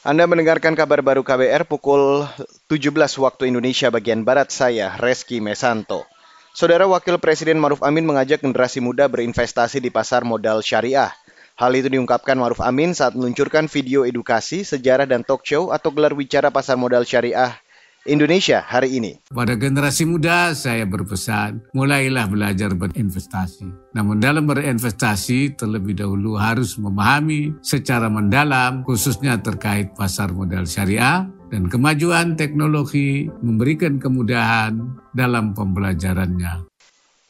Anda mendengarkan kabar baru KBR pukul 17 waktu Indonesia bagian Barat saya, Reski Mesanto. Saudara Wakil Presiden Maruf Amin mengajak generasi muda berinvestasi di pasar modal syariah. Hal itu diungkapkan Maruf Amin saat meluncurkan video edukasi, sejarah dan talk show atau gelar wicara pasar modal syariah Indonesia hari ini. Pada generasi muda saya berpesan, mulailah belajar berinvestasi. Namun dalam berinvestasi terlebih dahulu harus memahami secara mendalam khususnya terkait pasar modal syariah dan kemajuan teknologi memberikan kemudahan dalam pembelajarannya.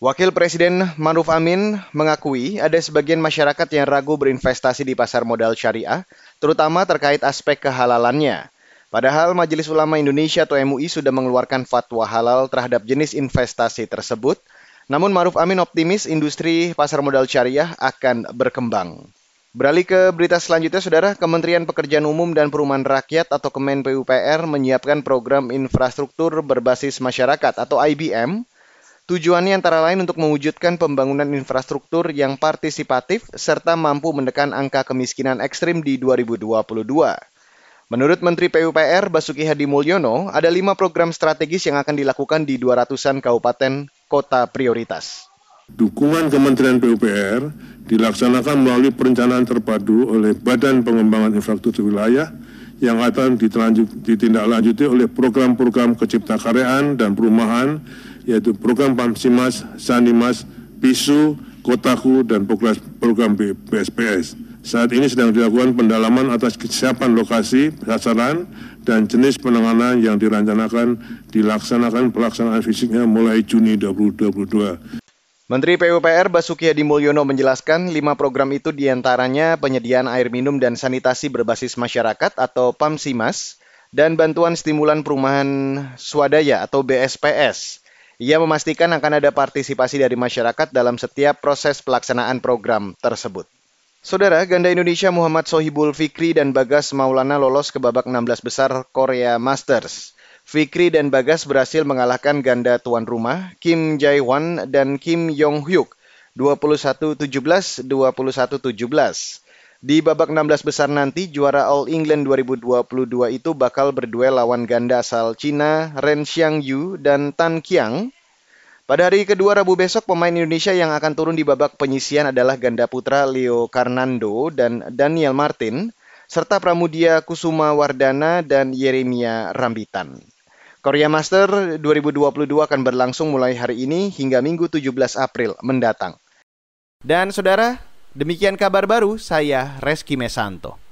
Wakil Presiden Maruf Amin mengakui ada sebagian masyarakat yang ragu berinvestasi di pasar modal syariah, terutama terkait aspek kehalalannya. Padahal Majelis Ulama Indonesia atau MUI sudah mengeluarkan fatwa halal terhadap jenis investasi tersebut. Namun Maruf Amin optimis industri pasar modal syariah akan berkembang. Beralih ke berita selanjutnya, Saudara, Kementerian Pekerjaan Umum dan Perumahan Rakyat atau Kemen PUPR menyiapkan program infrastruktur berbasis masyarakat atau IBM. Tujuannya antara lain untuk mewujudkan pembangunan infrastruktur yang partisipatif serta mampu menekan angka kemiskinan ekstrim di 2022. Menurut Menteri PUPR Basuki Hadi Mulyono, ada lima program strategis yang akan dilakukan di 200-an kabupaten kota prioritas. Dukungan Kementerian PUPR dilaksanakan melalui perencanaan terpadu oleh Badan Pengembangan Infrastruktur Wilayah yang akan ditindaklanjuti oleh program-program keciptakaryaan dan perumahan, yaitu program Pamsimas, Sanimas, PISU, Kotaku, dan program BSPS. Saat ini sedang dilakukan pendalaman atas kesiapan lokasi, sasaran, dan jenis penanganan yang direncanakan dilaksanakan pelaksanaan fisiknya mulai Juni 2022. Menteri PUPR Basuki Hadi Mulyono menjelaskan lima program itu di antaranya penyediaan air minum dan sanitasi berbasis masyarakat atau PAMSIMAS dan bantuan stimulan perumahan swadaya atau BSPS. Ia memastikan akan ada partisipasi dari masyarakat dalam setiap proses pelaksanaan program tersebut. Saudara, ganda Indonesia Muhammad Sohibul Fikri dan Bagas Maulana lolos ke babak 16 besar Korea Masters. Fikri dan Bagas berhasil mengalahkan ganda tuan rumah Kim Jae-won dan Kim Yong-hyuk 21-17, 21-17. Di babak 16 besar nanti, juara All England 2022 itu bakal berduel lawan ganda asal Cina Ren Xiangyu dan Tan Qiang pada hari kedua Rabu besok, pemain Indonesia yang akan turun di babak penyisian adalah ganda putra Leo Karnando dan Daniel Martin, serta Pramudia Kusuma Wardana dan Yeremia Rambitan. Korea Master 2022 akan berlangsung mulai hari ini hingga Minggu 17 April mendatang. Dan saudara, demikian kabar baru saya Reski Mesanto.